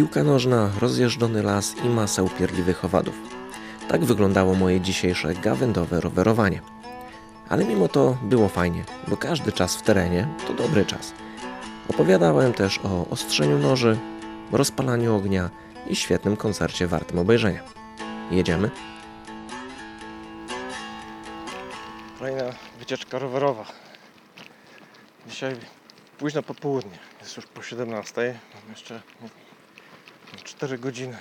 Piłka nożna, rozjeżdżony las i masa upierdliwych owadów. Tak wyglądało moje dzisiejsze gawędowe rowerowanie. Ale mimo to było fajnie, bo każdy czas w terenie to dobry czas. Opowiadałem też o ostrzeniu noży, rozpalaniu ognia i świetnym koncercie wartym obejrzenia. Jedziemy? Kolejna wycieczka rowerowa. Dzisiaj późno popołudnie. Jest już po 17. Mam jeszcze 4 godziny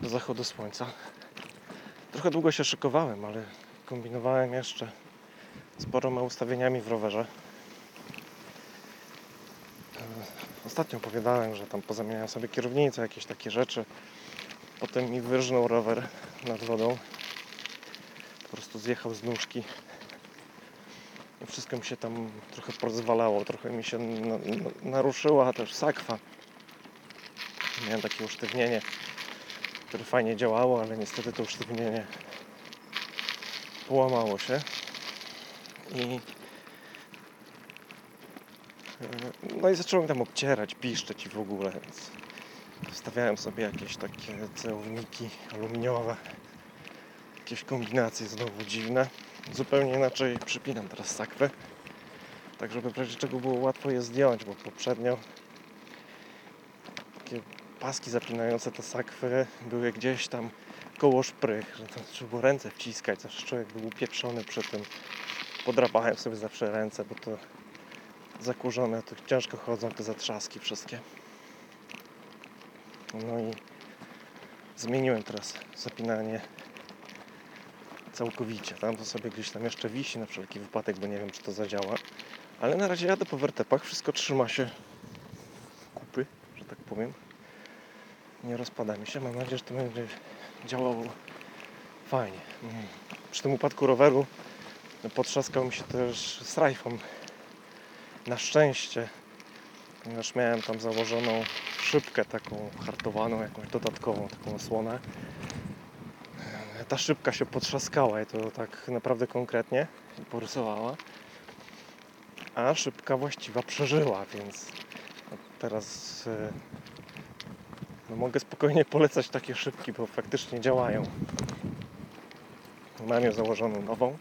do zachodu słońca. Trochę długo się szykowałem, ale kombinowałem jeszcze z paroma ustawieniami w rowerze. E, Ostatnio opowiadałem, że tam pozamieniałem sobie kierownicę, jakieś takie rzeczy. Potem mi wyrżnął rower nad wodą. Po prostu zjechał z nóżki. I wszystko mi się tam trochę pozwalało, trochę mi się na, na, naruszyła też sakwa. Miałem takie usztywnienie, które fajnie działało, ale niestety to usztywnienie połamało się. I e, no i zacząłem tam obcierać, piszczeć i w ogóle, więc wstawiałem sobie jakieś takie celowniki aluminiowe, jakieś kombinacje znowu dziwne. Zupełnie inaczej przypinam teraz sakwę, tak żeby w razie czego było łatwo je zdjąć, bo poprzednio takie paski zapinające te sakwy były gdzieś tam koło szprych, że tam trzeba było ręce wciskać, zawsze człowiek był upieprzony przy tym. Podrapałem sobie zawsze ręce, bo to zakurzone, to ciężko chodzą te zatrzaski wszystkie. No i zmieniłem teraz zapinanie całkowicie. Tam to sobie gdzieś tam jeszcze wisi na wszelki wypadek, bo nie wiem czy to zadziała. Ale na razie jadę po wertepach, wszystko trzyma się kupy, że tak powiem. Nie rozpada mi się. Mam nadzieję, że to będzie działało fajnie. Mm. Przy tym upadku roweru potrzaskał mi się też strajfą. Na szczęście, ponieważ miałem tam założoną szybkę taką hartowaną, jakąś dodatkową taką osłonę. Ta szybka się potrzaskała i to tak naprawdę konkretnie porysowała. A szybka właściwa przeżyła, więc teraz e, no mogę spokojnie polecać takie szybki, bo faktycznie działają. Mam ją założoną nową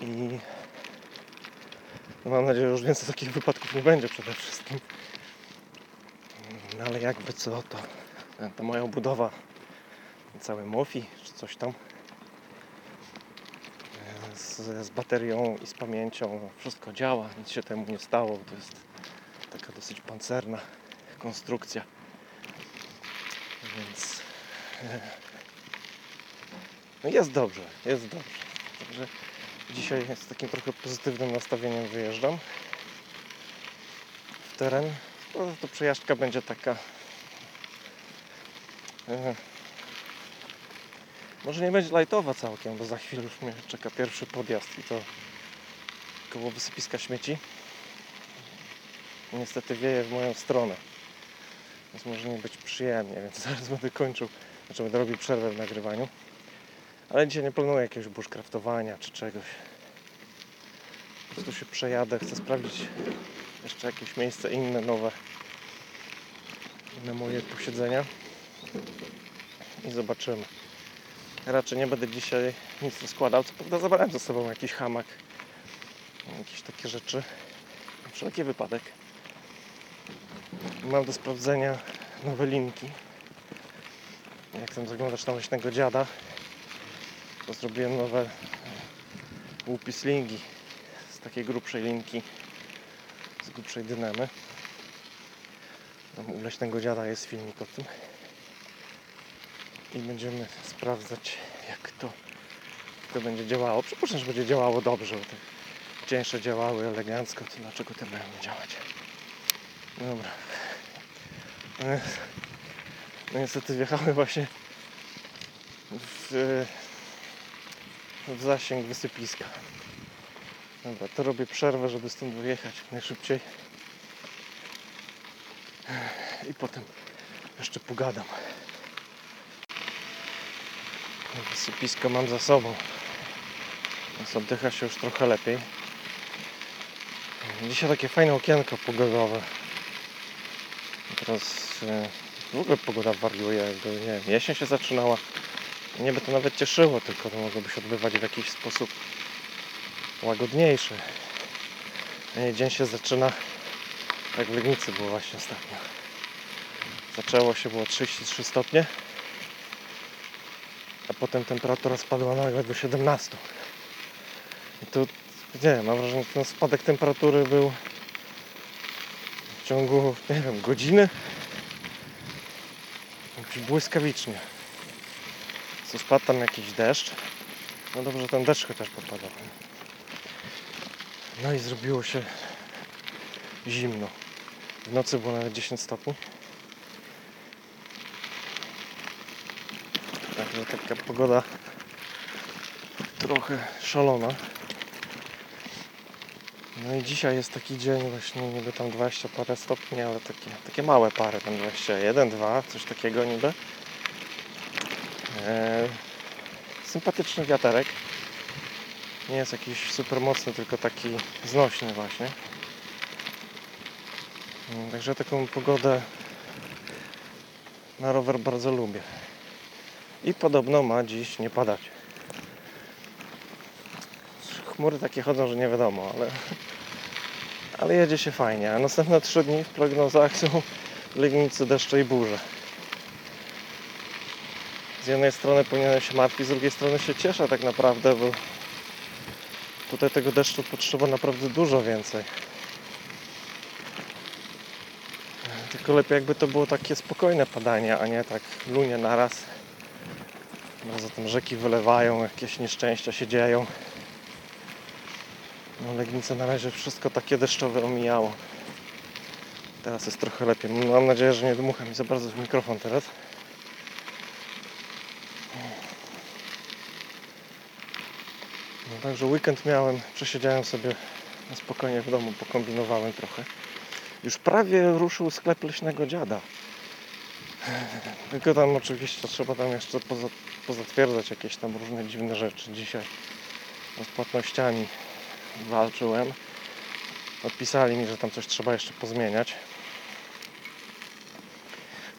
i no mam nadzieję, że już więcej takich wypadków nie będzie przede wszystkim. No ale jakby co, to, to moja budowa całe MOFI czy coś tam z, z baterią i z pamięcią wszystko działa, nic się temu nie stało to jest taka dosyć pancerna konstrukcja. Więc e, no jest dobrze, jest dobrze. Także dzisiaj z takim trochę pozytywnym nastawieniem wyjeżdżam w teren. No, to przejażdżka będzie taka e, może nie będzie lajtowa całkiem, bo za chwilę już mnie czeka pierwszy podjazd i to koło wysypiska śmieci. Niestety wieje w moją stronę, więc może nie być przyjemnie, więc zaraz będę kończył, znaczy będę robił przerwę w nagrywaniu. Ale dzisiaj nie planuję jakiegoś bushcraftowania czy czegoś. Po prostu się przejadę, chcę sprawdzić jeszcze jakieś miejsce inne, nowe na moje posiedzenia i zobaczymy. Raczej nie będę dzisiaj nic rozkładał. Co prawda zabrałem ze sobą jakiś hamak, jakieś takie rzeczy. Na wszelki wypadek. Mam do sprawdzenia nowe linki. Jak tam zaglądasz leśnego dziada, to zrobiłem nowe łupy slingi z takiej grubszej linki, z grubszej dynamy. Tam u leśnego dziada jest filmik o tym i będziemy sprawdzać jak to, to będzie działało. Przypuszczam, że będzie działało dobrze, bo te cieńsze działały elegancko, to dlaczego te mają działać? Dobra. E, No niestety wjechały właśnie w, w zasięg wysypiska. Dobra, to robię przerwę, żeby stąd wyjechać najszybciej. I potem jeszcze pogadam. Wysypisko mam za sobą. Więc oddycha się już trochę lepiej. Dzisiaj takie fajne okienko pogodowe. Teraz w ogóle pogoda wariuje, jakby nie wiem, jesień się zaczynała. Mnie by to nawet cieszyło, tylko to mogłoby się odbywać w jakiś sposób łagodniejszy. Nie, dzień się zaczyna, jak w Legnicy było właśnie ostatnio. Zaczęło się, było 33 stopnie, a potem temperatura spadła nagle do 17. I tu, nie mam wrażenie, że ten spadek temperatury był w ciągu, nie wiem, godziny. Błyskawicznie. Co spadł tam jakiś deszcz. No dobrze, ten deszcz chociaż popadał. No i zrobiło się zimno. W nocy było nawet 10 stopni. Także taka pogoda trochę szalona. No i dzisiaj jest taki dzień właśnie niby tam 20 parę stopni, ale takie, takie małe pary, tam 21, 2, coś takiego niby. Eee, sympatyczny wiaterek. Nie jest jakiś super mocny, tylko taki znośny właśnie. Mm, Także taką pogodę na rower bardzo lubię. I podobno ma dziś nie padać. Chmury takie chodzą, że nie wiadomo, ale, ale jedzie się fajnie. A następne trzy dni w prognozach są Legnicy deszcze i burze. Z jednej strony powinienem się martwić, z drugiej strony się cieszę tak naprawdę, bo tutaj tego deszczu potrzeba naprawdę dużo więcej. Tylko lepiej jakby to było takie spokojne padanie, a nie tak lunie naraz. No, zatem rzeki wylewają, jakieś nieszczęścia się dzieją. No Legnice na razie wszystko takie deszczowe omijało. Teraz jest trochę lepiej. Mam nadzieję, że nie dmucha mi za bardzo w mikrofon teraz. No, także weekend miałem, przesiedziałem sobie na spokojnie w domu, pokombinowałem trochę. Już prawie ruszył sklep leśnego dziada. Tylko tam oczywiście trzeba tam jeszcze poza, pozatwierdzać jakieś tam różne dziwne rzeczy. Dzisiaj z płatnościami walczyłem. Odpisali mi, że tam coś trzeba jeszcze pozmieniać.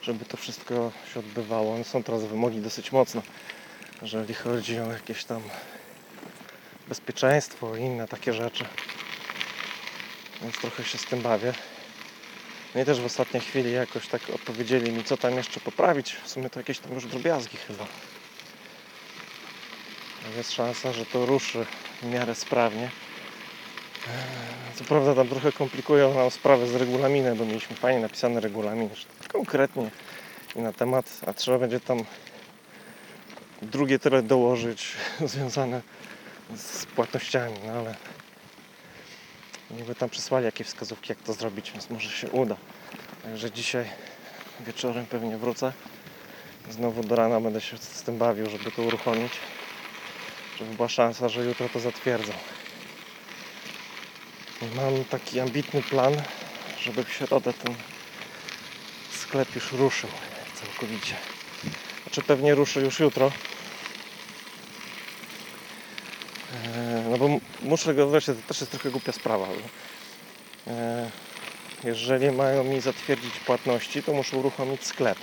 Żeby to wszystko się odbywało. No są teraz wymogi dosyć mocno, jeżeli chodzi o jakieś tam bezpieczeństwo i inne takie rzeczy. Więc trochę się z tym bawię. No i też w ostatniej chwili jakoś tak odpowiedzieli mi, co tam jeszcze poprawić. W sumie to jakieś tam już drobiazgi chyba. Jest szansa, że to ruszy w miarę sprawnie. Co prawda tam trochę komplikują nam sprawę z regulaminem, bo mieliśmy fajnie napisany regulamin, że konkretnie i na temat, a trzeba będzie tam drugie tyle dołożyć związane z płatnościami, no ale niby tam przysłali jakieś wskazówki, jak to zrobić, więc może się uda. Także dzisiaj wieczorem pewnie wrócę. Znowu do rana będę się z tym bawił, żeby to uruchomić. Żeby była szansa, że jutro to zatwierdzą. Mam taki ambitny plan, żeby w środę ten sklep już ruszył całkowicie. Znaczy pewnie ruszy już jutro. Eee, No bo muszę go wreszcie, to też jest trochę głupia sprawa. eee, Jeżeli mają mi zatwierdzić płatności, to muszę uruchomić sklep.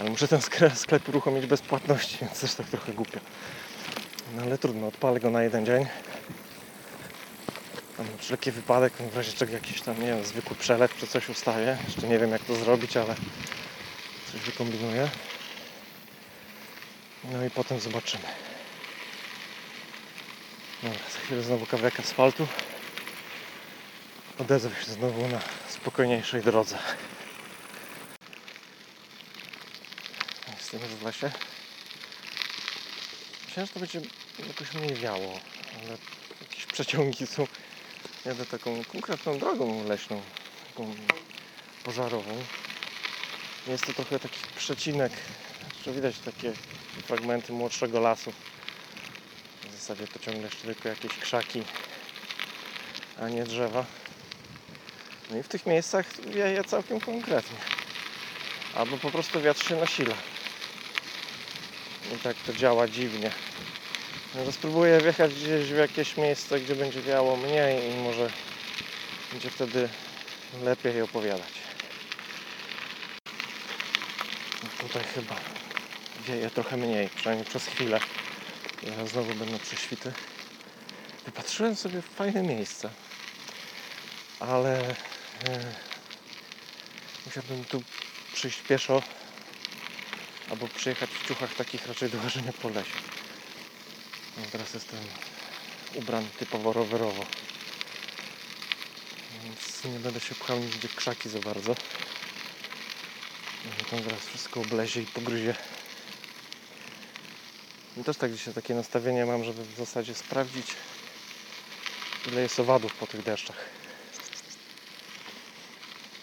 Ale muszę ten sklep uruchomić bez płatności, więc też tak trochę głupio. No ale trudno, odpalę go na jeden dzień. Wszelki wypadek, w razie czego jakiś tam, nie wiem, zwykły przelew czy coś ustawię. Jeszcze nie wiem jak to zrobić, ale coś wykombinuję. No i potem zobaczymy. Dobra, za chwilę znowu kawałek asfaltu. Odezwę się znowu na spokojniejszej drodze. Jestem już w lesie. Myślałem, że to będzie jakoś mniej wiało, ale jakieś przeciągi są. Jadę taką konkretną drogą leśną, taką pożarową. Jest to trochę taki przecinek, że widać takie fragmenty młodszego lasu. W zasadzie to ciągle jeszcze tylko jakieś krzaki, a nie drzewa. No i w tych miejscach wieje całkiem konkretnie. Albo po prostu wiatr się nasila. I tak to działa dziwnie. No to spróbuję wjechać gdzieś w jakieś miejsce, gdzie będzie wiało mniej i może będzie wtedy lepiej opowiadać. tutaj chyba wieje trochę mniej, przynajmniej przez chwilę. Zaraz znowu będą prześwity. Wypatrzyłem sobie fajne miejsce, ale e, musiałbym tu przyjść pieszo albo przyjechać w ciuchach takich raczej do ważenia po lesie. No, teraz jestem ubrany typowo rowerowo. Więc nie będę się pchał nigdzie krzaki za bardzo. No, Tam zaraz wszystko oblezie i pogryzie. I też tak dzisiaj takie nastawienie mam, żeby w zasadzie sprawdzić ile jest owadów po tych deszczach.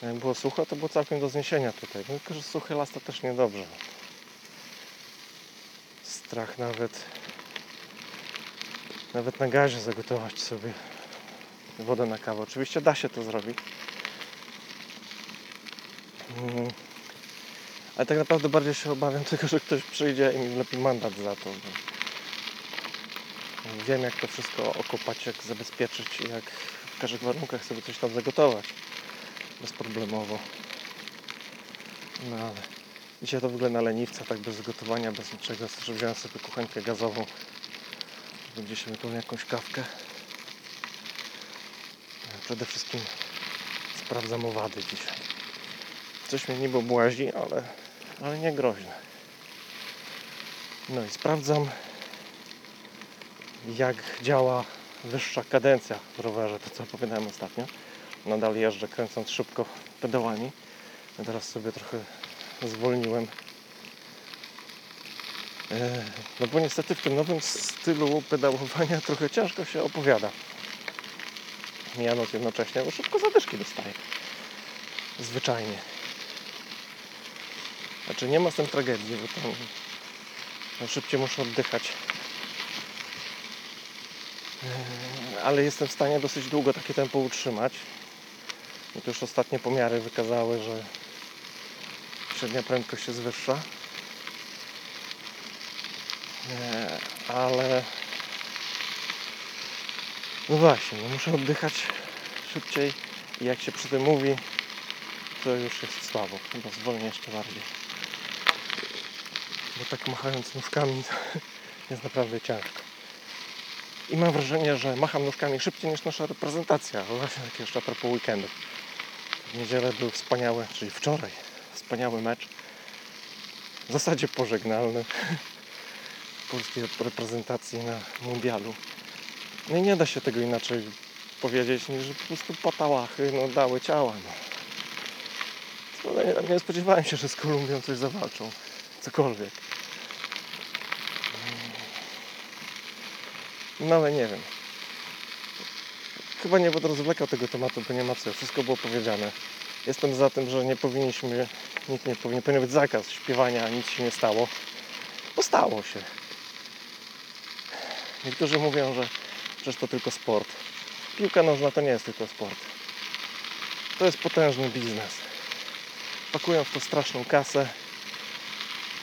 Jak było sucho, to było całkiem do zniesienia tutaj. No, Tylko, że suchy las to też niedobrze. Strach nawet nawet na gazie zagotować sobie wodę na kawę. Oczywiście da się to zrobić. Mm. Ale tak naprawdę bardziej się obawiam tego, że ktoś przyjdzie i mi wlepi mandat za to. Wiem jak to wszystko okopać, jak zabezpieczyć i jak w każdych warunkach sobie coś tam zagotować. Bezproblemowo. No ale dzisiaj to w ogóle na leniwca, tak bez gotowania, bez niczego. Że wziąłem sobie kuchenkę gazową. Będzie się tą jakąś kawkę. Przede wszystkim sprawdzam owady dzisiaj. Coś mnie niby obłazi, ale, ale nie groźne. No i sprawdzam jak działa wyższa kadencja w rowerze, to co opowiadałem ostatnio. Nadal jeżdżę kręcąc szybko pedałami. Teraz sobie trochę zwolniłem. E, No bo niestety w tym nowym stylu pedałowania trochę ciężko się opowiada. Mijając jednocześnie, bo szybko zadyszki dostaję. Zwyczajnie. Znaczy nie ma z tym tragedii, bo tam no, szybciej muszę oddychać. E, Ale jestem w stanie dosyć długo takie tempo utrzymać. I to już ostatnie pomiary wykazały, że średnia prędkość jest wyższa. Ale no właśnie, no muszę oddychać szybciej i jak się przy tym mówi, to już jest słabo. Chyba zwolnię jeszcze bardziej. Bo tak machając nóżkami jest naprawdę ciężko. I mam wrażenie, że macham nóżkami szybciej niż nasza reprezentacja. Właśnie tak jeszcze a propos weekendu. W niedzielę był wspaniały, czyli wczoraj, wspaniały mecz. W zasadzie pożegnalny polskiej reprezentacji na mundialu. No i nie da się tego inaczej powiedzieć, niż że po prostu patałachy no, dały ciała. No. Ale nie, spodziewałem się, że z Kolumbią coś zawalczą. Cokolwiek. No ale nie wiem. Chyba nie będę rozwlekał tego tematu, bo nie ma co. Wszystko było powiedziane. Jestem za tym, że nie powinniśmy, nikt nie powinien, powinien być zakaz śpiewania, nic się nie stało. Bo stało się. Niektórzy mówią, że przecież to tylko sport. Piłka nożna to nie jest tylko sport. To jest potężny biznes. Pakują w to straszną kasę.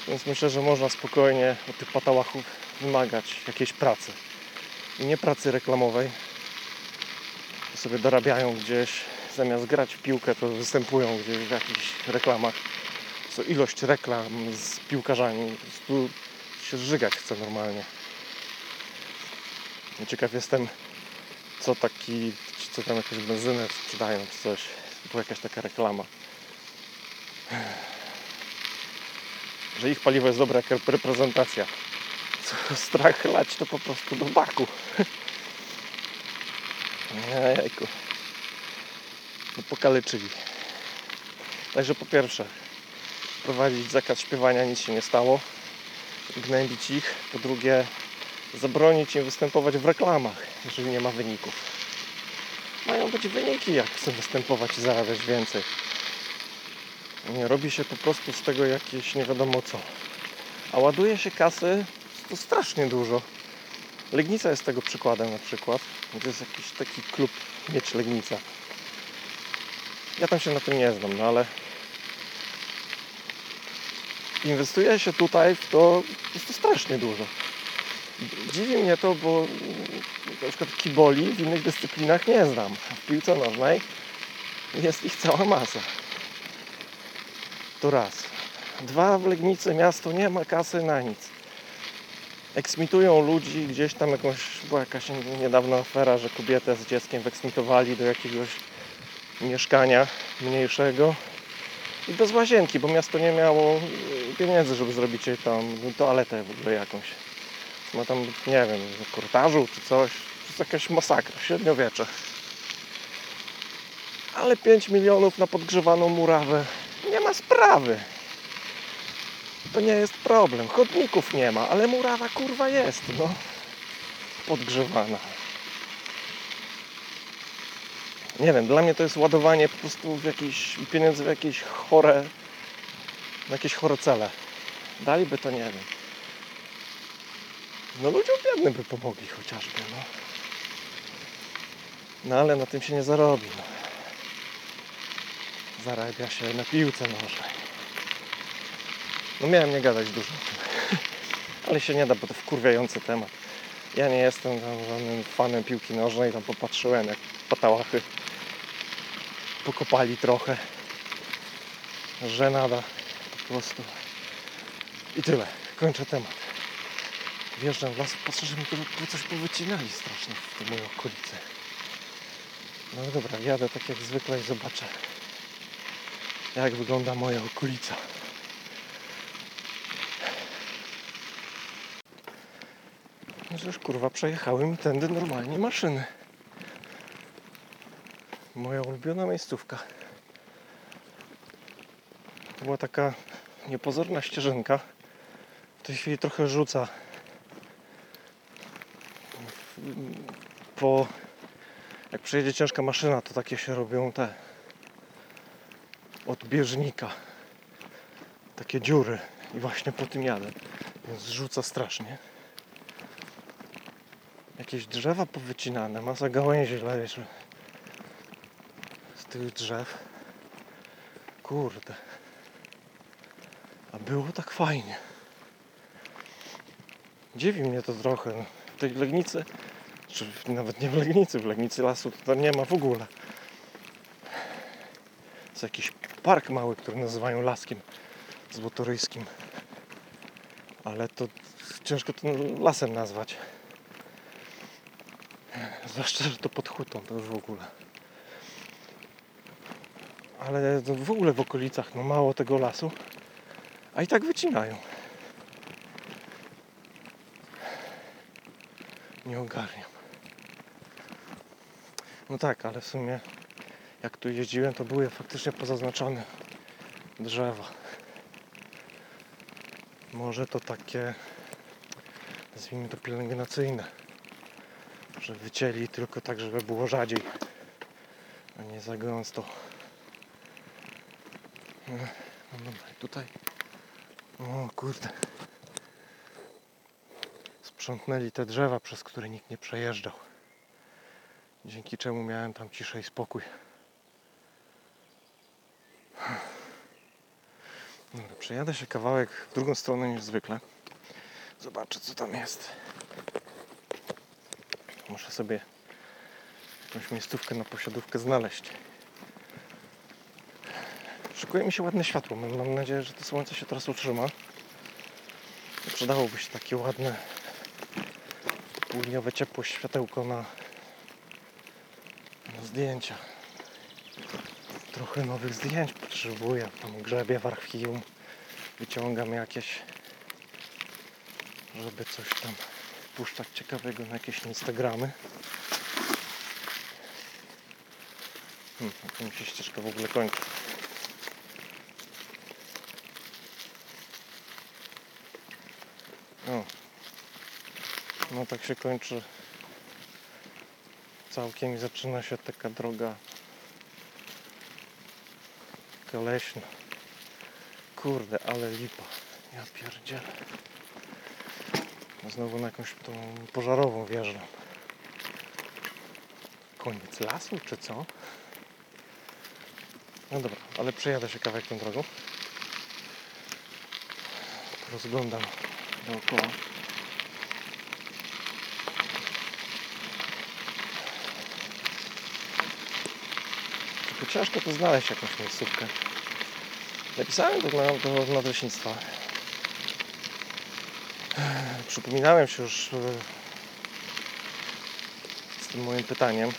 Więc myślę, że można spokojnie od tych patałachów wymagać jakiejś pracy. I nie pracy reklamowej. To sobie dorabiają gdzieś, zamiast grać w piłkę, to występują gdzieś w jakichś reklamach. Co ilość reklam z piłkarzami. Po prostu się żygać chce normalnie. Ciekaw jestem, co taki, co tam jakąś benzynę sprzedają, czy coś. Była jakaś taka reklama. Że ich paliwo jest dobre jak reprezentacja. Co strach lać to po prostu do baku. Jejku. No pokaleczyli. Także po pierwsze, wprowadzić zakaz śpiewania, nic się nie stało. Gnębić ich. Po drugie, zabronić im występować w reklamach, jeżeli nie ma wyników. Mają być wyniki, jak chcą występować i zarabiać więcej. Nie robi się po prostu z tego jakieś nie wiadomo co. A ładuje się kasy to strasznie dużo. Legnica jest tego przykładem na przykład. To jest jakiś taki klub Mieć Legnica. Ja tam się na tym nie znam, no ale inwestuje się tutaj w to, jest to strasznie dużo. Dziwi mnie to, bo na przykład kiboli w innych dyscyplinach nie znam. W piłce nożnej jest ich cała masa. To raz. Dwa w Legnicy miasto nie ma kasy na nic. Eksmitują ludzi, gdzieś tam jakąś, była jakaś niedawna afera, że kobietę z dzieckiem wyeksmitowali do jakiegoś mieszkania mniejszego i bez łazienki, bo miasto nie miało pieniędzy, żeby zrobić jej tam toaletę w ogóle jakąś. Ma tam, nie wiem, korytarzu czy coś. To jest jakaś masakra, średniowiecze. Ale 5 milionów na podgrzewaną murawę nie ma sprawy. To nie jest problem. Chodników nie ma, ale murawa kurwa jest, no. Podgrzewana. Nie wiem, dla mnie to jest ładowanie po prostu w jakieś pieniędzy w jakieś chore, na jakieś chore cele. Daliby to, nie wiem. No ludziom biednym by pomogli chociażby, no. No ale na tym się nie zarobi, no. Zarabia się na piłce nożnej. No miałem nie gadać dużo o tym. Ale się nie da, bo to wkurwiający temat. Ja nie jestem tam żadnym fanem piłki nożnej, tam popatrzyłem jak patałachy pokopali trochę. Żenada po prostu. I tyle. Kończę temat. Wjeżdżam w las, patrzę, że mi tu, coś powycinali strasznie w tej mojej okolicy. No dobra, jadę tak jak zwykle i zobaczę jak wygląda moja okolica. No kurwa przejechały mi tędy normalnie maszyny. Moja ulubiona miejscówka. To była taka niepozorna ścieżynka. W tej chwili trochę rzuca. Po jak przyjedzie ciężka maszyna, to takie się robią te od bieżnika. Takie dziury. I właśnie po tym jadę. Więc rzuca strasznie. Jakieś drzewa powycinane, masa gałęzi leży z tych drzew. Kurde. A było tak fajnie. Dziwi mnie to trochę. W tej Legnicy, czy nawet nie w Legnicy, w Legnicy lasu to nie ma w ogóle. Jest jakiś park mały, który nazywają Laskiem Złotoryskim. Ale to ciężko to lasem nazwać. Zwłaszcza, że to pod to już w ogóle. Ale w ogóle w okolicach no mało tego lasu, a i tak wycinają. Nie ogarniam. No tak, ale w sumie jak tu jeździłem, to były faktycznie pozaznaczone drzewa. Może to takie, nazwijmy to pielęgnacyjne, że wycięli tylko tak, żeby było rzadziej, a nie za gęsto. No no dobra, tutaj, o kurde, sprzątnęli te drzewa, przez które nikt nie przejeżdżał. Dzięki czemu miałem tam ciszę i spokój. Dobra, przejadę się kawałek w drugą stronę niż zwykle. Zobaczę co tam jest. Muszę sobie jakąś miejscówkę na posiadówkę znaleźć. Szykuje mi się ładne światło. Mam nadzieję, że to słońce się teraz utrzyma. Przydałoby się takie ładne południowe ciepłe światełko na zdjęcia. Trochę nowych zdjęć potrzebuję. Tam grzebię w archiwum, wyciągam jakieś, żeby coś tam puszczać ciekawego na jakieś Instagramy. Hmm, a tu mi się ścieżka w ogóle kończy. O. No tak się kończy całkiem zaczyna się taka droga taka leśna. Kurde, ale lipa. Ja pierdzielę. Znowu na jakąś tą pożarową wjeżdżam. Koniec lasu, czy co? No dobra, ale przejadę się kawałek tą drogą. Rozglądam dookoła. Ciężko tu znaleźć jakąś miejscówkę. Napisałem do, na, do nadleśnictwa. Przypominałem się już e, z tym moim pytaniem,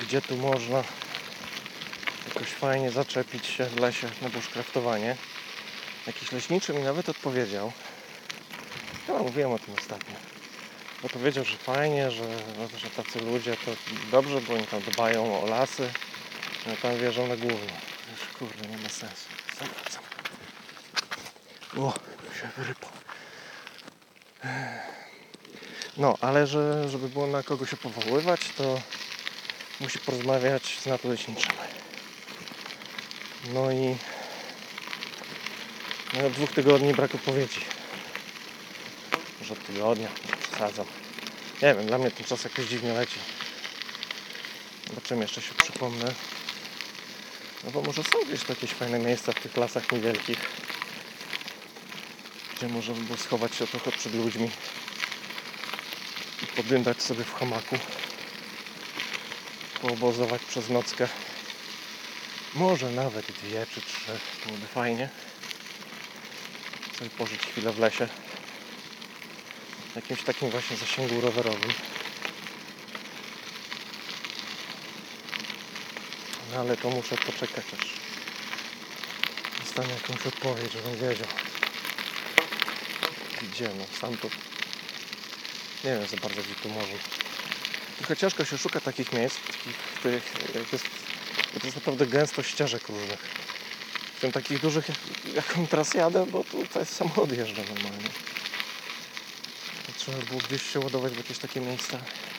gdzie tu można jakoś fajnie zaczepić się w lesie na bushcraftowanie. Jakiś leśniczy mi nawet odpowiedział. Chyba mówiłem o tym ostatnio. Bo powiedział, że fajnie, że, no, że tacy ludzie to dobrze, bo oni tam dbają o lasy, no tam wierzą na główną. Już kurde, nie ma sensu. Zawracam. O, się wyrypał. No, ale że, żeby było na kogo się powoływać, to musi porozmawiać z nadleśniczym. No i no, od dwóch tygodni brak odpowiedzi. Może od tygodnia, przesadzam. Nie wiem, dla mnie ten czas jakoś dziwnie leci. Zobaczymy, jeszcze się przypomnę. No bo może są gdzieś jakieś fajne miejsca w tych lasach niewielkich, gdzie można by było schować się trochę przed ludźmi i podyndać sobie w hamaku, poobozować przez nockę. Może nawet dwie czy trzy, byłoby fajnie. Sobie pożyć chwilę w lesie. W jakimś takim właśnie zasięgu rowerowym. No ale to muszę poczekać aż dostanę jakąś odpowiedź, żebym wiedział gdzie, no sam to nie wiem za bardzo gdzie tu może. Trochę ciężko się szuka takich miejsc, w których jest, to jest naprawdę gęsto ścieżek różnych. W tym takich dużych, jak- jaką teraz jadę, bo tutaj samochód jeżdża normalnie. Trzeba było gdzieś się ładować w jakieś takie miejsca,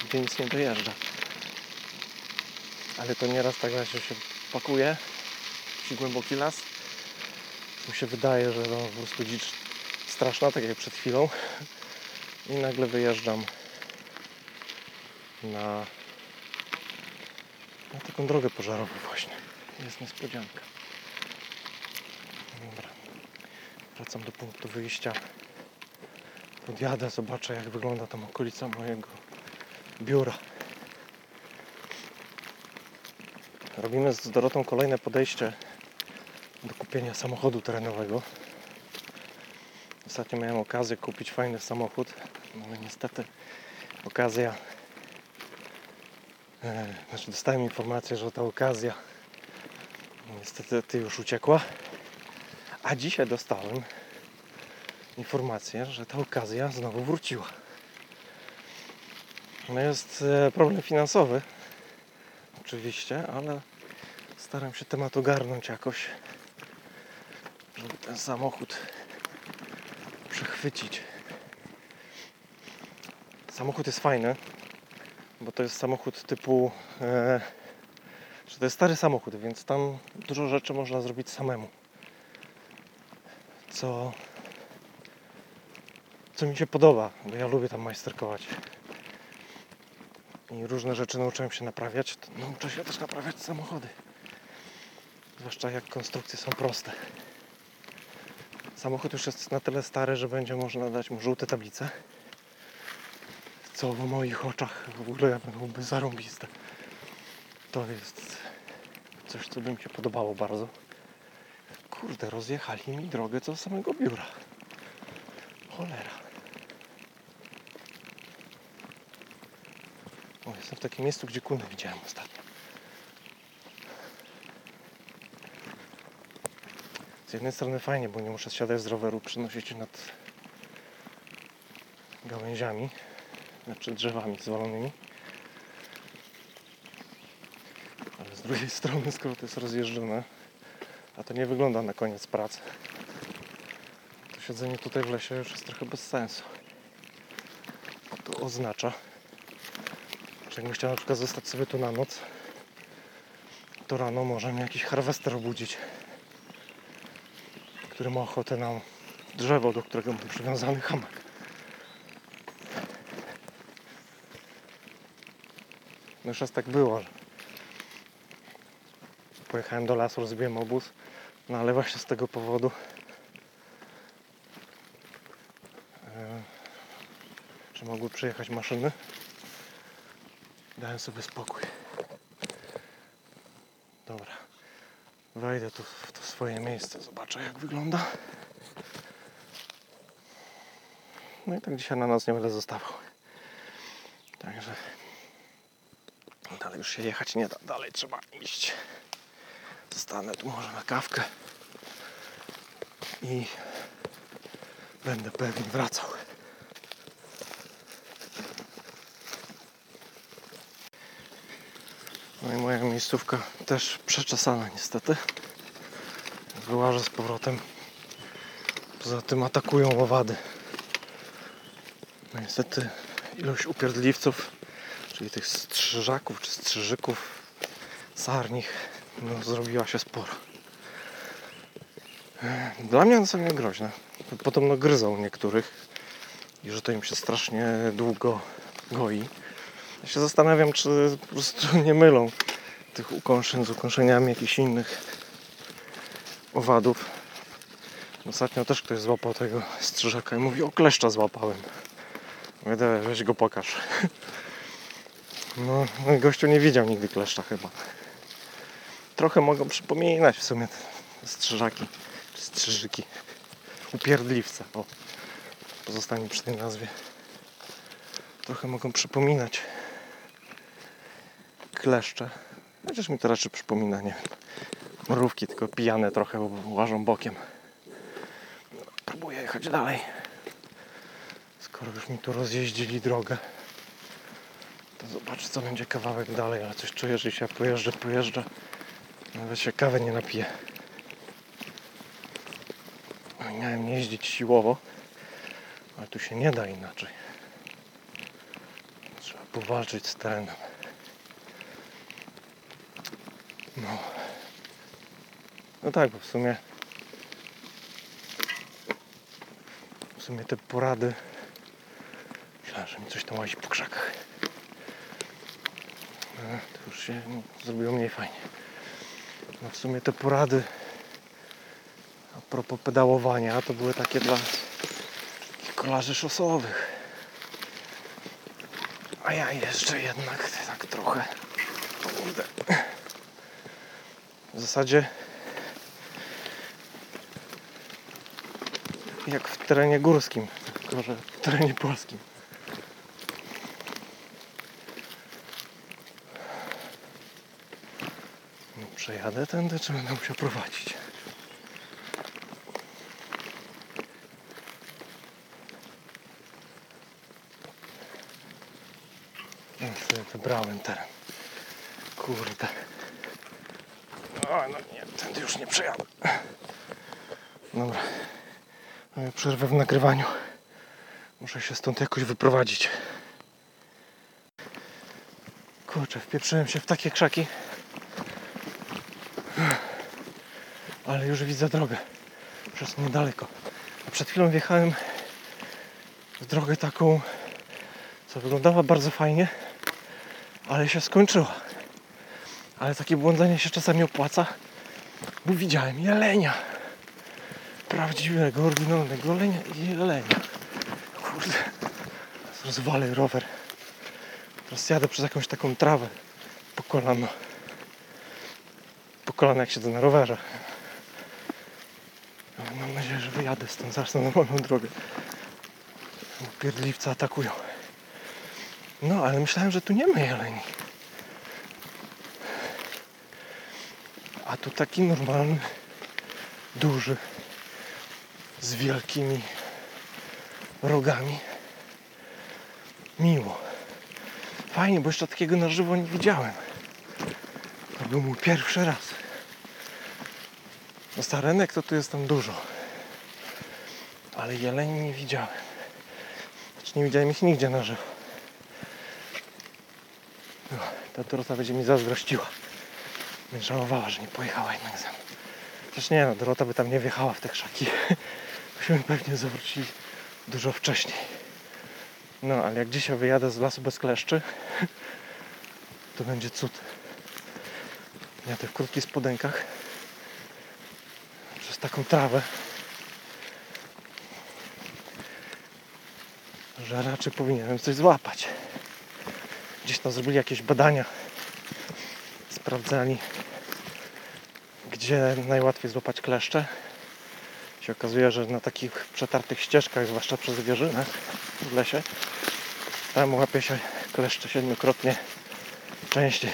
gdzie nic nie dojeżdża. Ale to nieraz tak właśnie się pakuje w głęboki las. Mi się wydaje, że no, po prostu dzicz straszna, tak jak przed chwilą. I nagle wyjeżdżam na, na taką drogę pożarową właśnie. Jest niespodzianka. Dobra. Wracam do punktu wyjścia. Podjadę, zobaczę jak wygląda tam okolica mojego biura. Robimy z Dorotą kolejne podejście do kupienia samochodu terenowego. Ostatnio miałem okazję kupić fajny samochód, no ale niestety okazja. E, znaczy dostałem informację, że ta okazja niestety ty już uciekła. A dzisiaj dostałem informację, że ta okazja znowu wróciła. No jest e, problem finansowy, oczywiście, ale staram się temat ogarnąć jakoś, żeby ten samochód przechwycić. Samochód jest fajny, bo to jest samochód typu, e, że to jest stary samochód, więc tam dużo rzeczy można zrobić samemu. Co, co mi się podoba, bo ja lubię tam majsterkować. I różne rzeczy nauczyłem się naprawiać, to nauczę się też naprawiać samochody. Zwłaszcza jak konstrukcje są proste. Samochód już jest na tyle stary, że będzie można dać mu żółte tablice. Co w moich oczach w ogóle byłoby zarąbiste. To jest coś, co by mi się podobało bardzo. Kurde, rozjechali mi drogę co samego biura. Cholera. Jestem w takim miejscu, gdzie kunę widziałem ostatnio. Z jednej strony fajnie, bo nie muszę siadać z roweru, przynosić nad gałęziami, znaczy drzewami zwalonymi. Ale z drugiej strony, skoro to jest rozjeżdżone, a to nie wygląda na koniec pracy, to siedzenie tutaj w lesie już jest trochę bez sensu. To oznacza, że jakbym chciał na przykład zostać sobie tu na noc, to rano może mnie jakiś harwester obudzić który ma ochotę na drzewo, do którego mam przywiązany hamak. No już raz tak było, że pojechałem do lasu, rozbiłem obóz, no ale właśnie z tego powodu e, że mogły przyjechać maszyny dałem sobie spokój. Dobra, wejdę tu w to swoje miejsce. Zobaczę jak wygląda. No i tak dzisiaj na noc nie będę zostawał. Także dalej już się jechać nie da. Dalej trzeba iść. Zostanę tu może na kawkę i będę pewnie wracał. No i moja miejscówka też przeczesana niestety. Wyłażę z powrotem. Poza tym atakują owady. No niestety ilość upierdliwców, czyli tych strzyżaków czy strzyżyków, sarnich, no, zrobiła się sporo. Dla mnie one są niegroźne. Podobno gryzą niektórych i że to im się strasznie długo goi. Ja się zastanawiam, czy po prostu nie mylą tych ukąszeń z ukąszeniami jakichś innych owadów. Ostatnio też ktoś złapał tego strzyżaka i mówi, o kleszcza złapałem. Mówię, "Dawaj, weź go pokaż. No, gościu nie widział nigdy kleszcza chyba. Trochę mogą przypominać w sumie te strzyżaki, czy strzyżyki. Upierdliwce, o. Pozostanie przy tej nazwie. Trochę mogą przypominać kleszcze. Chociaż mi to raczej przypomina, nie wiem, mrówki, tylko pijane trochę łażą bokiem. Próbuję jechać dalej. Skoro już mi tu rozjeździli drogę, to zobaczę co będzie kawałek dalej, ale coś czuję, że się pojeżdżę, pojeżdżę. Nawet się kawę nie napiję. No Miałem nie jeździć siłowo, ale tu się nie da inaczej. Trzeba powalczyć z terenem. No. No tak, bo w sumie w sumie te porady myślałem, że mi coś tam łazi po krzakach. No, to już się zrobiło mniej fajnie. No w sumie te porady a propos pedałowania to były takie dla kolarzy szosowych. A ja jeszcze jednak tak trochę. W zasadzie jak w terenie górskim, tylko że w terenie polskim. No, Przejadę tędy, czy będę musiał prowadzić? No, sobie wybrałem teren. Kurde. O, no nie, tędy już nie przejadę. Dobra. Mamy przerwę w nagrywaniu. Muszę się stąd jakoś wyprowadzić. Kurczę, wpieprzyłem się w takie krzaki. Ale już widzę drogę. Przez niedaleko. A przed chwilą wjechałem w drogę taką, co wyglądała bardzo fajnie, ale się skończyła. Ale takie błądzenie się czasami opłaca, bo widziałem jelenia. Prawdziwego, oryginalnego jelenia i jelenia. Kurde, rozwalę rower. Teraz jadę przez jakąś taką trawę po kolano. Po kolano jak siedzę na rowerze. Mam nadzieję, że wyjadę stąd zaraz na normalną drogę. Bo Pierdliwce atakują. No, ale myślałem, że tu nie ma jeleni. A tu taki normalny, duży, z wielkimi rogami. Miło. Fajnie, bo jeszcze takiego na żywo nie widziałem. To był mój pierwszy raz. No starenek to tu jest tam dużo. Ale jeleni nie widziałem. Znaczy nie widziałem ich nigdzie na żywo. No, ta Dorota będzie mi zazdrościła. Będzie żałowała, że nie pojechała jednak ze mną. Chociaż nie no, Dorota by tam nie wjechała w te krzaki. Byśmy pewnie zawrócili dużo wcześniej. No, ale jak dzisiaj wyjadę z lasu bez kleszczy, to będzie cud. Jadę w krótkich spodenkach przez taką trawę, że raczej powinienem coś złapać. Gdzieś tam zrobili jakieś badania, sprawdzali, gdzie najłatwiej złapać kleszcze. Się okazuje, że na takich przetartych ścieżkach, zwłaszcza przez wieżynach w lesie, tam łapie się kleszcze siedmiokrotnie częściej.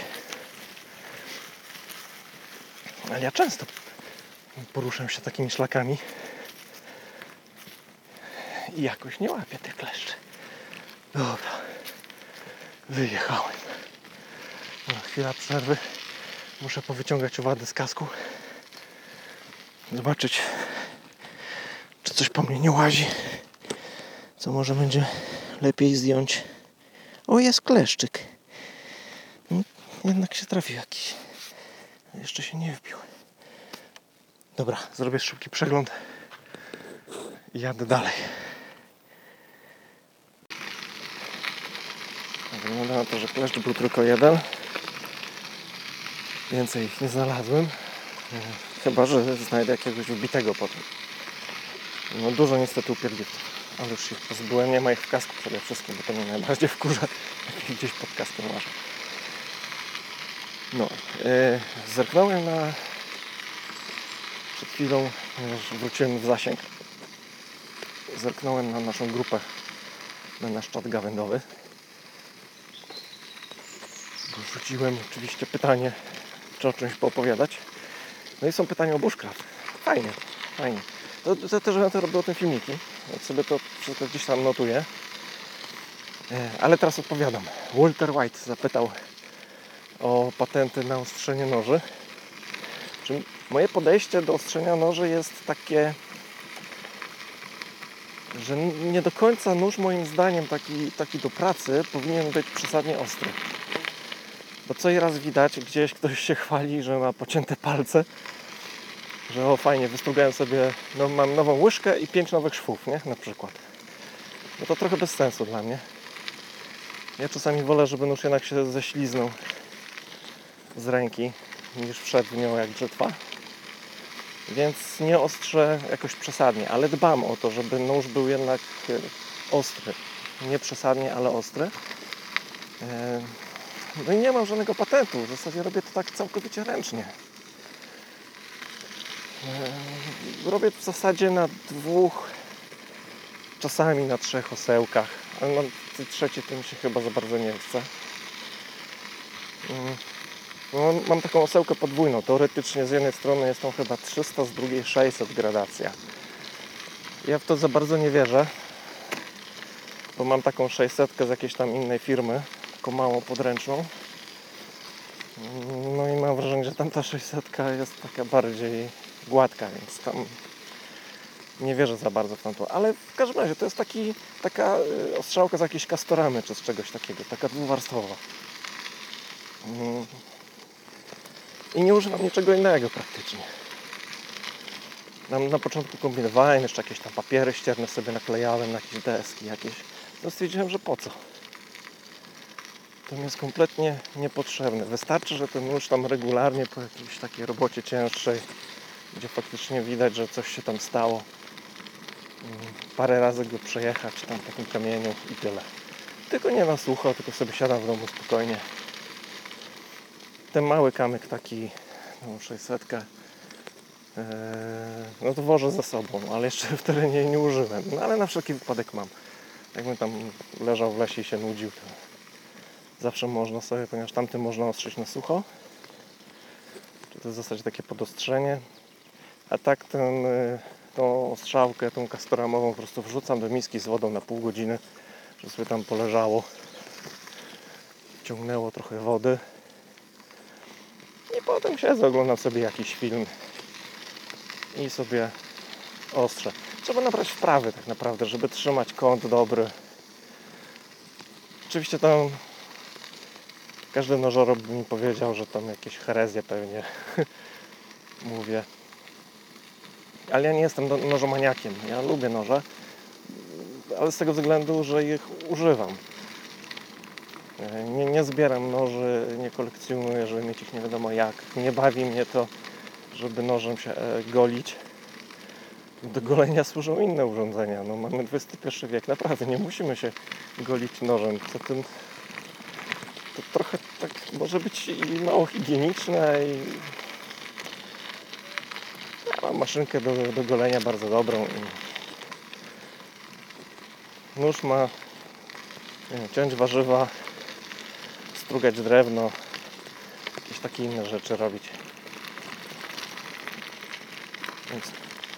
Ale ja często poruszam się takimi szlakami i jakoś nie łapię tych kleszczy. Dobra, wyjechałem. No, chwila przerwy. Muszę powyciągać owady z kasku. Zobaczyć, czy coś po mnie nie łazi. Co może będzie lepiej zdjąć. O, jest kleszczyk. No, Jednak się trafił jakiś. Jeszcze się nie wbił. Dobra, zrobię szybki przegląd i jadę dalej. Wygląda na to, że kleszcz był tylko jeden. Więcej ich nie znalazłem. Chyba, że znajdę jakiegoś wbitego potem. No dużo niestety upierdliwców. Ale już się pozbyłem. Nie ma ich w kasku przede wszystkim, bo to mnie najbardziej wkurza. Jak ich gdzieś pod kaskiem łażę. No. Yy, zerknąłem na... Przed chwilą już wróciłem w zasięg. Zerknąłem na naszą grupę. Na nasz czat gawędowy. Rzuciłem oczywiście pytanie, czy o czymś poopowiadać. No i są pytania o bushcraft. Fajnie, fajnie. To, to też będę robił o tym filmiki. Jak sobie to wszystko gdzieś tam notuję. E, Ale teraz odpowiadam. Walter White zapytał o patenty na ostrzenie noży. Moje podejście do ostrzenia noży jest takie, że nie do końca nóż moim zdaniem taki, taki do pracy powinien być przesadnie ostry. Bo co i raz widać, gdzieś ktoś się chwali, że ma pocięte palce, że o fajnie, wystrugałem sobie, no mam nową łyżkę i pięć nowych szwów, nie? Na przykład. No to trochę bez sensu dla mnie. Ja czasami wolę, żeby nóż jednak się ześliznął z ręki, niż w nią jak brzytwa. Więc nie ostrzę jakoś przesadnie, ale dbam o to, żeby nóż był jednak e, ostry. Nie przesadnie, ale ostry. E, no i nie mam żadnego patentu. W zasadzie robię to tak całkowicie ręcznie. Eee, Robię w zasadzie na dwóch, czasami na trzech osełkach, ale na tej trzeciej to mi się chyba za bardzo nie chce. Mm. No, mam taką osełkę podwójną. Teoretycznie z jednej strony jest tą chyba 300, z drugiej 600 gradacja. Ja w to za bardzo nie wierzę, bo mam taką 600 z jakiejś tam innej firmy, taką małą podręczną. No i mam wrażenie, że tamta 600 jest taka bardziej gładka, więc tam nie wierzę za bardzo w tamto. Ale w każdym razie to jest taki, taka y, ostrzałka z jakiejś kastoramy czy z czegoś takiego, taka dwuwarstwowa. Mm. I nie używam niczego innego praktycznie. Na, początku kombinowałem, jeszcze jakieś tam papiery ścierne sobie naklejałem na jakieś deski jakieś. No stwierdziłem, że po co? To mi jest kompletnie niepotrzebne. Wystarczy, że ten nóż tam regularnie po jakiejś takiej robocie cięższej, gdzie faktycznie widać, że coś się tam stało, mm, parę razy go przejechać tam tym kamieniu i tyle. Tylko nie na sucho, tylko sobie siadam w domu spokojnie. Ten mały kamyk taki, no 600, eee, no to wożę ze sobą, ale jeszcze w terenie nie użyłem. No ale na wszelki wypadek mam. Jakbym tam leżał w lesie i się nudził, to zawsze można sobie, ponieważ tamtym można ostrzyć na sucho. To jest w zasadzie takie podostrzenie. A tak ten, y, tą ostrzałkę, tą kastoramową po prostu wrzucam do miski z wodą na pół godziny, żeby sobie tam poleżało. Ciągnęło trochę wody. I potem siedzę, oglądam sobie jakiś film i sobie ostrzę. Trzeba nabrać wprawy tak naprawdę, żeby trzymać kąt dobry. Oczywiście tam każdy nożorob mi powiedział, że tam jakieś herezje pewnie mówię. Ale ja nie jestem no- nożomaniakiem. Ja lubię noże, ale z tego względu, że ich używam. Nie, nie zbieram noży, nie kolekcjonuję, żeby mieć ich nie wiadomo jak. Nie bawi mnie to, żeby nożem się e, golić. Do golenia służą inne urządzenia. No, mamy XXI wiek, naprawdę nie musimy się golić nożem. Co tym to trochę tak może być i mało higieniczne i Mam maszynkę do, do golenia bardzo dobrą. Nóż ma ciąć warzywa, strugać drewno, jakieś takie inne rzeczy robić. Więc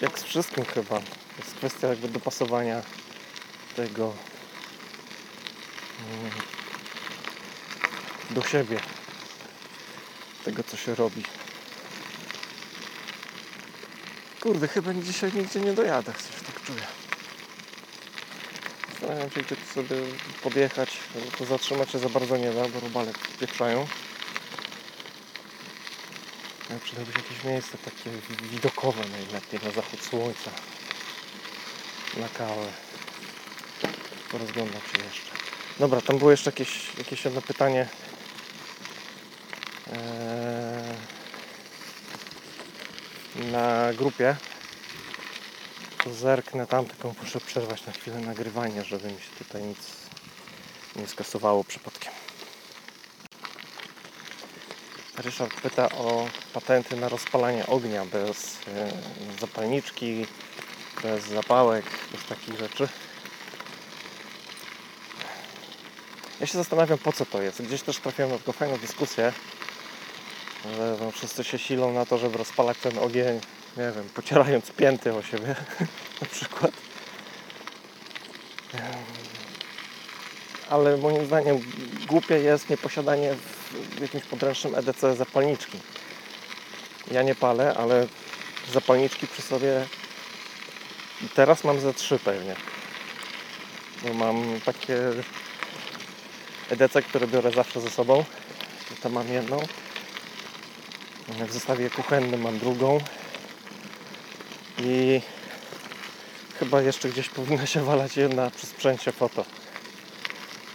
jak z wszystkim chyba. Jest kwestia jakby dopasowania tego mm, do siebie. Tego co się robi. Kurde, chyba dzisiaj nigdzie nie dojadę, coś tak czuję. Zastanawiam się, gdzie tu sobie podjechać, bo to zatrzymać się za bardzo nie da, bo robale pieprzają. Ale przydałoby się jakieś miejsce takie widokowe najlepiej, na zachód słońca, na kawę. Porozglądam się jeszcze. Dobra, tam było jeszcze jakieś, jakieś jedno pytanie. Eee, na grupie. Zerknę tam, tylko muszę przerwać na chwilę nagrywanie, żeby mi się tutaj nic nie skasowało przypadkiem. Ryszard pyta o patenty na rozpalanie ognia bez e, zapalniczki, bez zapałek, bez takich rzeczy. Ja się zastanawiam po co to jest. Gdzieś też trafiłem na taką fajną dyskusję, że no, wszyscy się silą na to, żeby rozpalać ten ogień, nie wiem, pocierając pięty o siebie na przykład. Ale moim zdaniem głupie jest nieposiadanie w jakimś podręcznym EDC zapalniczki. Ja nie palę, ale zapalniczki przy sobie teraz mam ze trzy pewnie. Bo mam takie EDC, które biorę zawsze ze sobą. Tutaj mam jedną. W zestawie kuchennym mam drugą. I chyba jeszcze gdzieś powinna się walać jedna przy sprzęcie foto.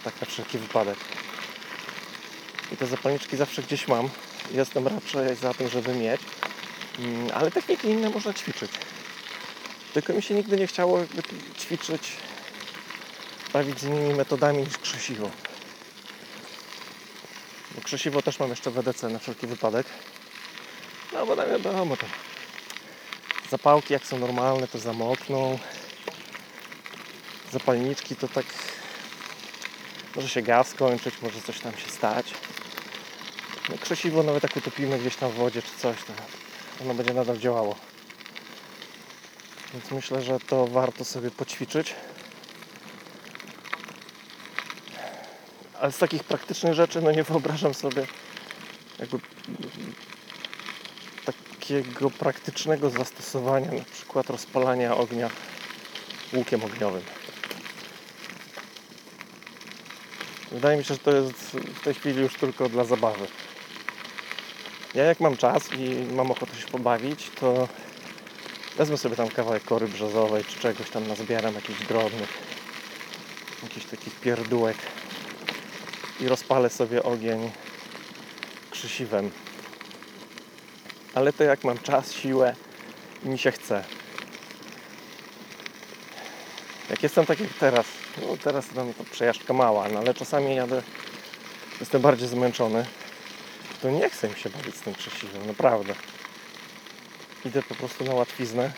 Tak na wszelki wypadek. I te zapalniczki zawsze gdzieś mam. Jestem raczej za tym, żeby mieć. Mm, Ale techniki inne można ćwiczyć. Tylko mi się nigdy nie chciało ćwiczyć, bawić z innymi metodami niż krzesiwo. Bo krzesiwo też mam jeszcze w EDC na wszelki wypadek. No bo tam wiadomo, tam zapałki jak są normalne to zamokną. Zapalniczki to tak może się gaz skończyć, może coś tam się stać. No, krzesiwo nawet jak utopimy gdzieś tam w wodzie czy coś, to ono będzie nadal działało. Więc myślę, że to warto sobie poćwiczyć. Ale z takich praktycznych rzeczy, no nie wyobrażam sobie jakby takiego praktycznego zastosowania, na przykład rozpalania ognia łukiem ogniowym. Wydaje mi się, że to jest w tej chwili już tylko dla zabawy. Ja jak mam czas i mam ochotę się pobawić, to wezmę sobie tam kawałek kory brzozowej czy czegoś tam nazbieram, jakichś drobnych, jakichś takich pierdółek i rozpalę sobie ogień krzesiwem. Ale to jak mam czas, siłę i mi się chce. Jak jestem tak jak teraz, no teraz tam to przejażdżka mała, no ale czasami jadę, jestem bardziej zmęczony, to nie chcę mi się bawić z tym krzesiwem, naprawdę. Idę po prostu na łatwiznę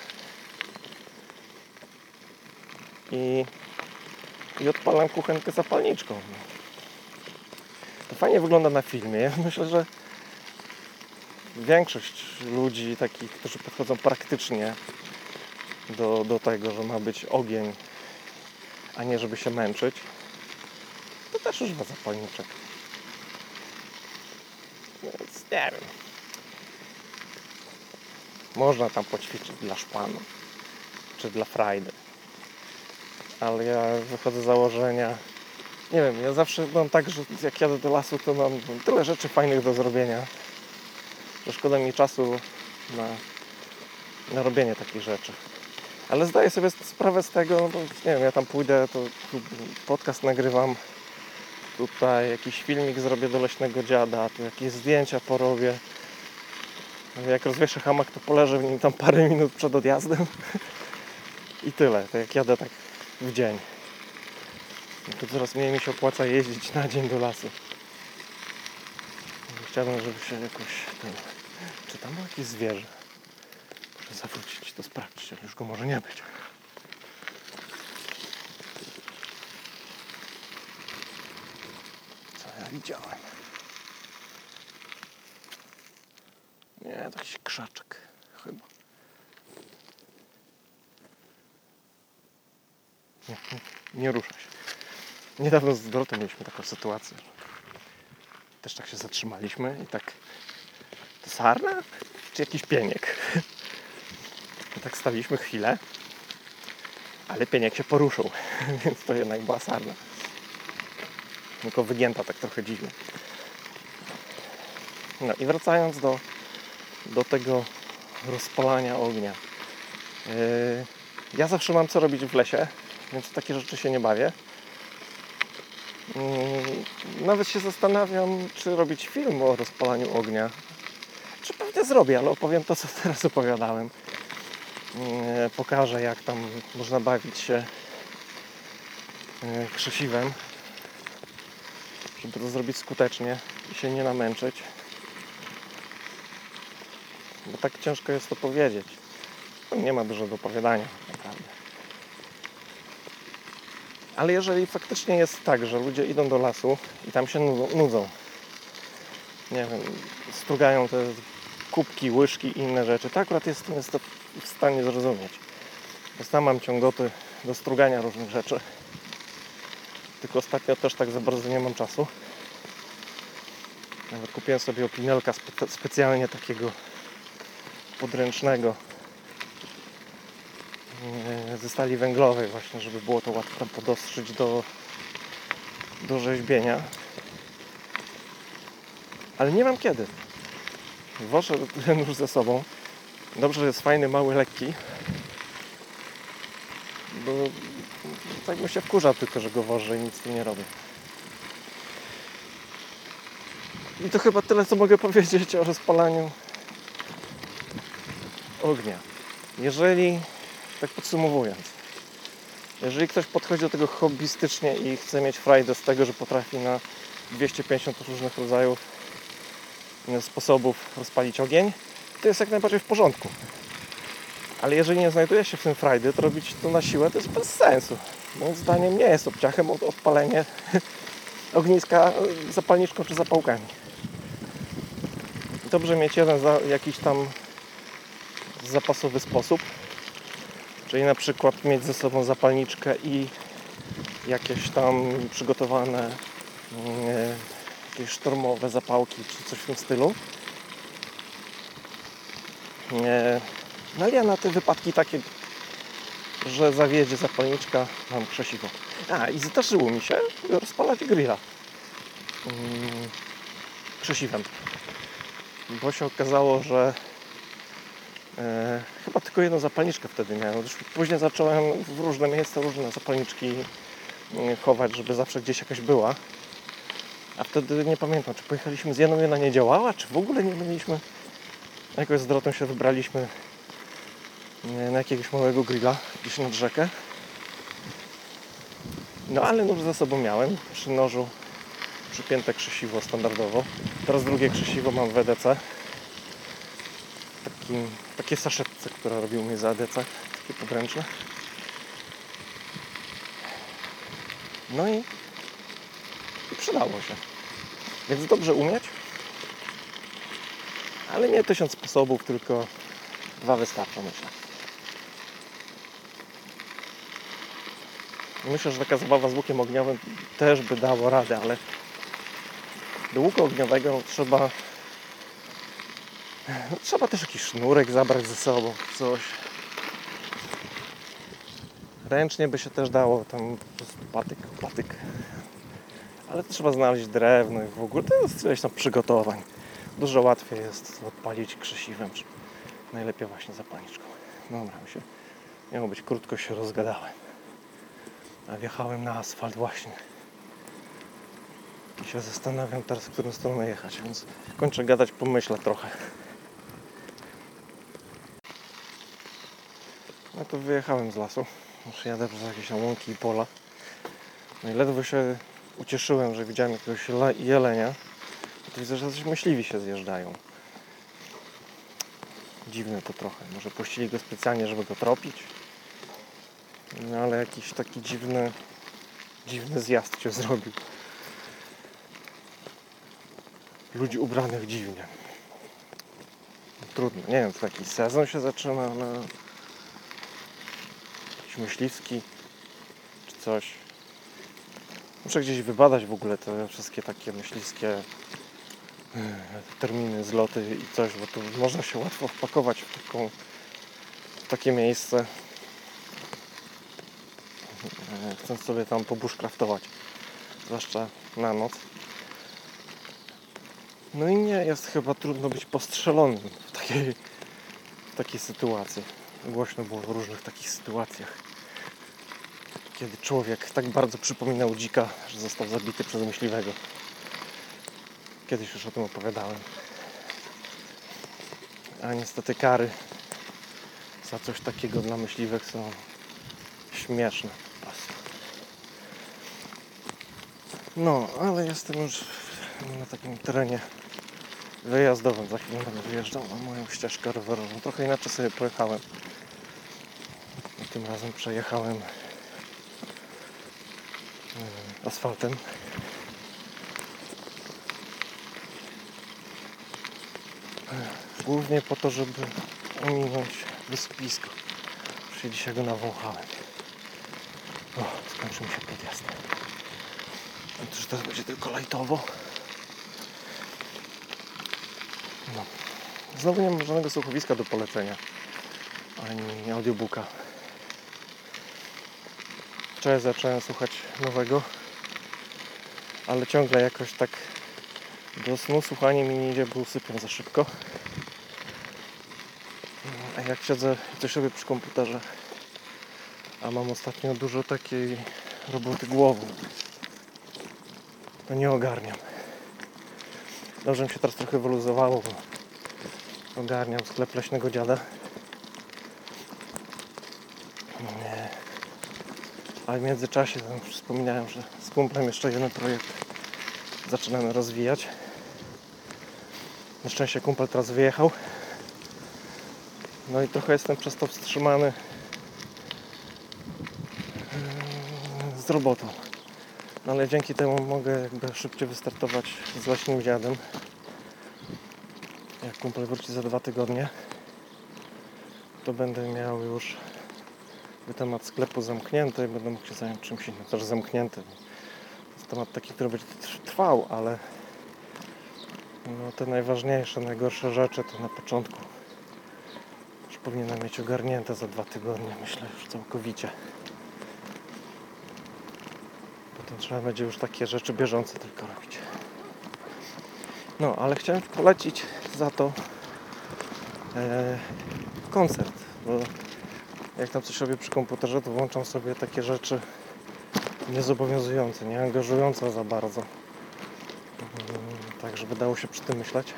i, i odpalam kuchenkę zapalniczką. To fajnie wygląda na filmie. Myślę, że większość ludzi, takich, którzy podchodzą praktycznie do, do tego, że ma być ogień a nie żeby się męczyć, to też używa zapalniczek. Więc nie wiem. Można tam poćwiczyć dla szpanu, czy dla frajdy. Ale ja wychodzę z założenia, nie wiem, ja zawsze mam tak, że jak jadę do lasu, to mam tyle rzeczy fajnych do zrobienia, że szkoda mi czasu na, na robienie takich rzeczy. Ale zdaję sobie sprawę z tego, no bo nie wiem, ja tam pójdę, to podcast nagrywam, tutaj jakiś filmik zrobię do leśnego dziada, tu jakieś zdjęcia porobię. Jak rozwieszę hamak, to poleżę w nim tam parę minut przed odjazdem i tyle, to jak jadę tak w dzień. No to coraz mniej mi się opłaca jeździć na dzień do lasu. Chciałbym, żeby się jakoś... Ten... Czy tam jakieś zwierzę? Muszę zawrócić to sprawdzić, ale już go może nie być. Co ja widziałem? Nie, to jakiś krzaczek chyba. Nie, nie, nie rusza się. Niedawno z Dorotą mieliśmy taką sytuację. Też tak się zatrzymaliśmy i tak sarna? Czy jakiś pieniek? Tak staliśmy chwilę, ale pieniek się poruszył, więc to jednak była sarna. Tylko wygięta tak trochę dziwnie. No i wracając do, do tego rozpalania ognia. Yy, ja zawsze mam co robić w lesie, więc takie rzeczy się nie bawię. Yy, Nawet się zastanawiam, czy robić film o rozpalaniu ognia. Pewnie zrobię, ale opowiem to, co teraz opowiadałem. Yy, Pokażę, jak tam można bawić się yy, krzesiwem, żeby to zrobić skutecznie i się nie namęczyć. Bo tak ciężko jest to powiedzieć. Nie ma dużo do opowiadania, naprawdę. Ale jeżeli faktycznie jest tak, że ludzie idą do lasu i tam się nudzą nie wiem, strugają te kubki, łyżki i inne rzeczy, to akurat jestem jest w stanie zrozumieć. Bo sam mam ciągoty do strugania różnych rzeczy. Tylko ostatnio też tak za bardzo nie mam czasu. Nawet kupiłem sobie opinelka spe- specjalnie takiego podręcznego ze stali węglowej właśnie, żeby było to łatwo podostrzyć do, do rzeźbienia. Ale nie mam kiedy. Woszę ten już ze sobą. Dobrze, że jest fajny, mały, lekki. Bo tak bym się wkurzał tylko, że go wożę i nic z tym nie robię. I to chyba tyle, co mogę powiedzieć o rozpalaniu ognia. Jeżeli, tak podsumowując, jeżeli ktoś podchodzi do tego hobbystycznie i chce mieć frajdę z tego, że potrafi na 250 różnych rodzajów sposobów rozpalić ogień, to jest jak najbardziej w porządku. Ale jeżeli nie znajduje się w tym frajdy, to robić to na siłę to jest bez sensu. Moim zdaniem nie jest obciachem od odpalenie ogniska zapalniczką czy zapałkami. Dobrze mieć jeden jakiś tam zapasowy sposób, czyli na przykład mieć ze sobą zapalniczkę i jakieś tam przygotowane mm, jakieś sztormowe zapałki czy coś w tym stylu. E, No ale ja na te wypadki takie, że zawiedzie zapalniczka, mam krzesiwo. A i zdarzyło mi się rozpalać grilla mm, krzesiwem. Bo się okazało, że e, chyba tylko jedną zapalniczkę wtedy miałem. Później zacząłem w różne miejsca różne zapalniczki mm, chować, żeby zawsze gdzieś jakaś była. A wtedy nie pamiętam, czy pojechaliśmy z jedną i ona nie działała, czy w ogóle nie mieliśmy. Jakoś z się wybraliśmy e, na jakiegoś małego grilla gdzieś nad rzekę. No ale nóż ze sobą miałem. Przy nożu przypięte krzesiwo standardowo. Teraz drugie krzesiwo mam w EDC. Takim, takie saszetce, która robił mnie za EDC. Takie podręczne. No i przydało się. Więc dobrze umieć. Ale nie tysiąc sposobów, tylko dwa wystarczą, myślę. Myślę, że taka zabawa z łukiem ogniowym też by dało radę, ale do łuku ogniowego trzeba trzeba też jakiś sznurek zabrać ze sobą, coś. Ręcznie by się też dało, tam patyk, patyk. Ale trzeba znaleźć drewno i w ogóle to jest ileś tam przygotowań. Dużo łatwiej jest odpalić krzesiwem, czy najlepiej właśnie zapalniczką. Dobra, mi się miało być krótko, się rozgadałem. A wjechałem na asfalt właśnie. I się zastanawiam teraz, w którą stronę jechać, więc kończę gadać, pomyślę trochę. No to wyjechałem z lasu. Już jadę przez jakieś łąki i pola. No i ledwo się ucieszyłem, że widziałem jakiegoś le- jelenia. To widzę, że coś myśliwi się zjeżdżają. Dziwne to trochę. Może puścili go specjalnie, żeby go tropić. No ale jakiś taki dziwny, dziwny zjazd się zrobił. Ludzi ubranych dziwnie. Trudno. Nie wiem, czy taki sezon się zaczyna na jakiś myśliwski czy coś. Muszę gdzieś wybadać w ogóle te wszystkie takie myśliwskie e, terminy, zloty i coś, bo tu można się łatwo wpakować w, taką, w takie miejsce. E, Chcąc sobie tam pobushcraftować, zwłaszcza na noc. No i nie jest chyba trudno być postrzelonym w takiej, w takiej sytuacji. Głośno było w różnych takich sytuacjach. Kiedy człowiek tak bardzo przypominał dzika, że został zabity przez myśliwego. Kiedyś już o tym opowiadałem. A niestety kary za coś takiego dla myśliwych są śmieszne. No, ale jestem już na takim terenie wyjazdowym. Za chwilę będę wyjeżdżał na moją ścieżkę rowerową. Trochę inaczej sobie pojechałem. I tym razem przejechałem asfaltem. Głównie po to, żeby ominąć wysypisko. Się dzisiaj go nawąchałem. O, skończył mi się podjazd. Otóż teraz będzie tylko lajtowo. No. Znowu nie mam żadnego słuchowiska do polecenia. Ani audiobooka. Wczoraj zacząłem słuchać nowego. Ale ciągle jakoś tak do snu słuchanie mi nie idzie, bo usypiam za szybko. A jak siedzę i coś przy komputerze, a mam ostatnio dużo takiej roboty głową, to nie ogarniam. Dobrze mi się teraz trochę wyluzowało, bo ogarniam sklep leśnego dziada. Nie. A w międzyczasie wspominałem, że z kumplem jeszcze jeden projekt zaczynamy rozwijać. Na szczęście kumpel teraz wyjechał. No i trochę jestem przez to wstrzymany yy, z robotą. No ale dzięki temu mogę jakby szybciej wystartować z leśnym dziadem. Jak kumpel wróci za dwa tygodnie, to będę miał już temat sklepu zamknięty i będę mógł się zająć czymś innym, też zamknięty. Temat taki, który będzie trwał, ale no, te najważniejsze, najgorsze rzeczy to na początku już powinienem mieć ogarnięte za dwa tygodnie, myślę już całkowicie. Potem trzeba będzie już takie rzeczy bieżące tylko robić. No, ale chciałem polecić za to e, koncert, bo jak tam coś robię przy komputerze, to włączam sobie takie rzeczy niezobowiązujące, nie angażujące za bardzo. Tak, żeby dało się przy tym myśleć.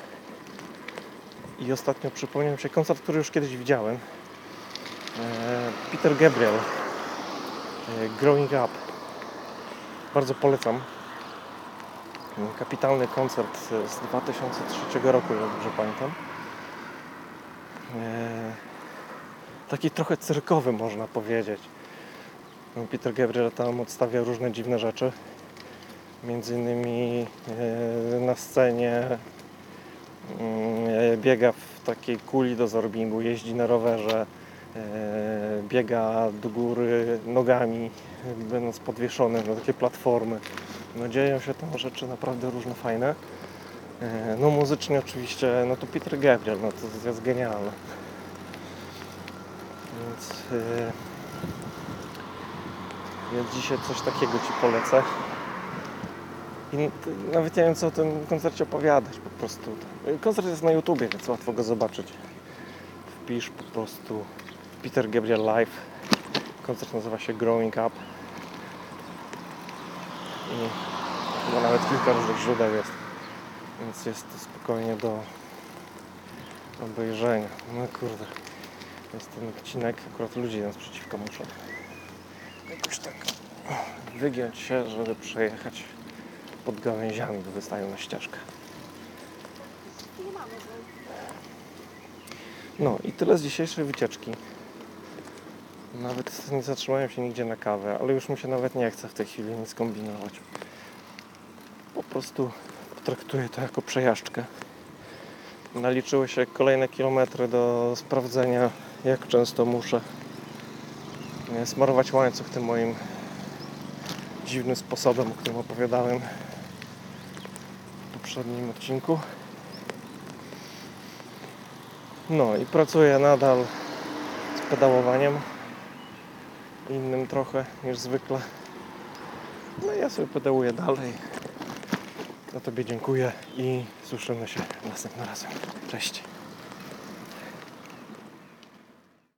I ostatnio przypomniał się koncert, który już kiedyś widziałem. E, Peter Gabriel. E, Growing Up. Bardzo polecam. Kapitalny koncert z 2003 roku, jak dobrze pamiętam. E, taki trochę cyrkowy można powiedzieć. No, Peter Gabriel tam odstawia różne dziwne rzeczy. Między innymi e, na scenie mm, biega w takiej kuli do zorbingu, jeździ na rowerze, e, biega do góry nogami, będąc podwieszony na takie platformy. No dzieją się tam rzeczy naprawdę różne, fajne. E, No muzycznie oczywiście, no to Peter Gabriel, no to jest genialne. Więc, e, więc dzisiaj coś takiego Ci polecę. I nawet nie wiem co o tym koncercie opowiadać po prostu. Koncert jest na YouTubie, więc łatwo go zobaczyć. Wpisz po prostu Peter Gabriel Live. Koncert nazywa się Growing Up. I chyba nawet kilka różnych źródeł jest. Więc jest to spokojnie do obejrzenia. No kurde. Jest ten odcinek, akurat ludzie nas przeciwko muszą. Jakoś tak wygiąć się, żeby przejechać pod gałęziami, bo wystają na ścieżkę. No i tyle z dzisiejszej wycieczki. Nawet nie zatrzymałem się nigdzie na kawę, ale już mi się nawet nie chce w tej chwili nic kombinować. Po prostu traktuję to jako przejażdżkę. Naliczyły się kolejne kilometry do sprawdzenia, jak często muszę smarować łańcuch tym moim dziwnym sposobem, o którym opowiadałem w poprzednim odcinku. No i pracuję nadal z pedałowaniem innym trochę niż zwykle. No ja sobie pedałuję dalej. Za Tobie dziękuję i słyszymy się następnym razem. Cześć.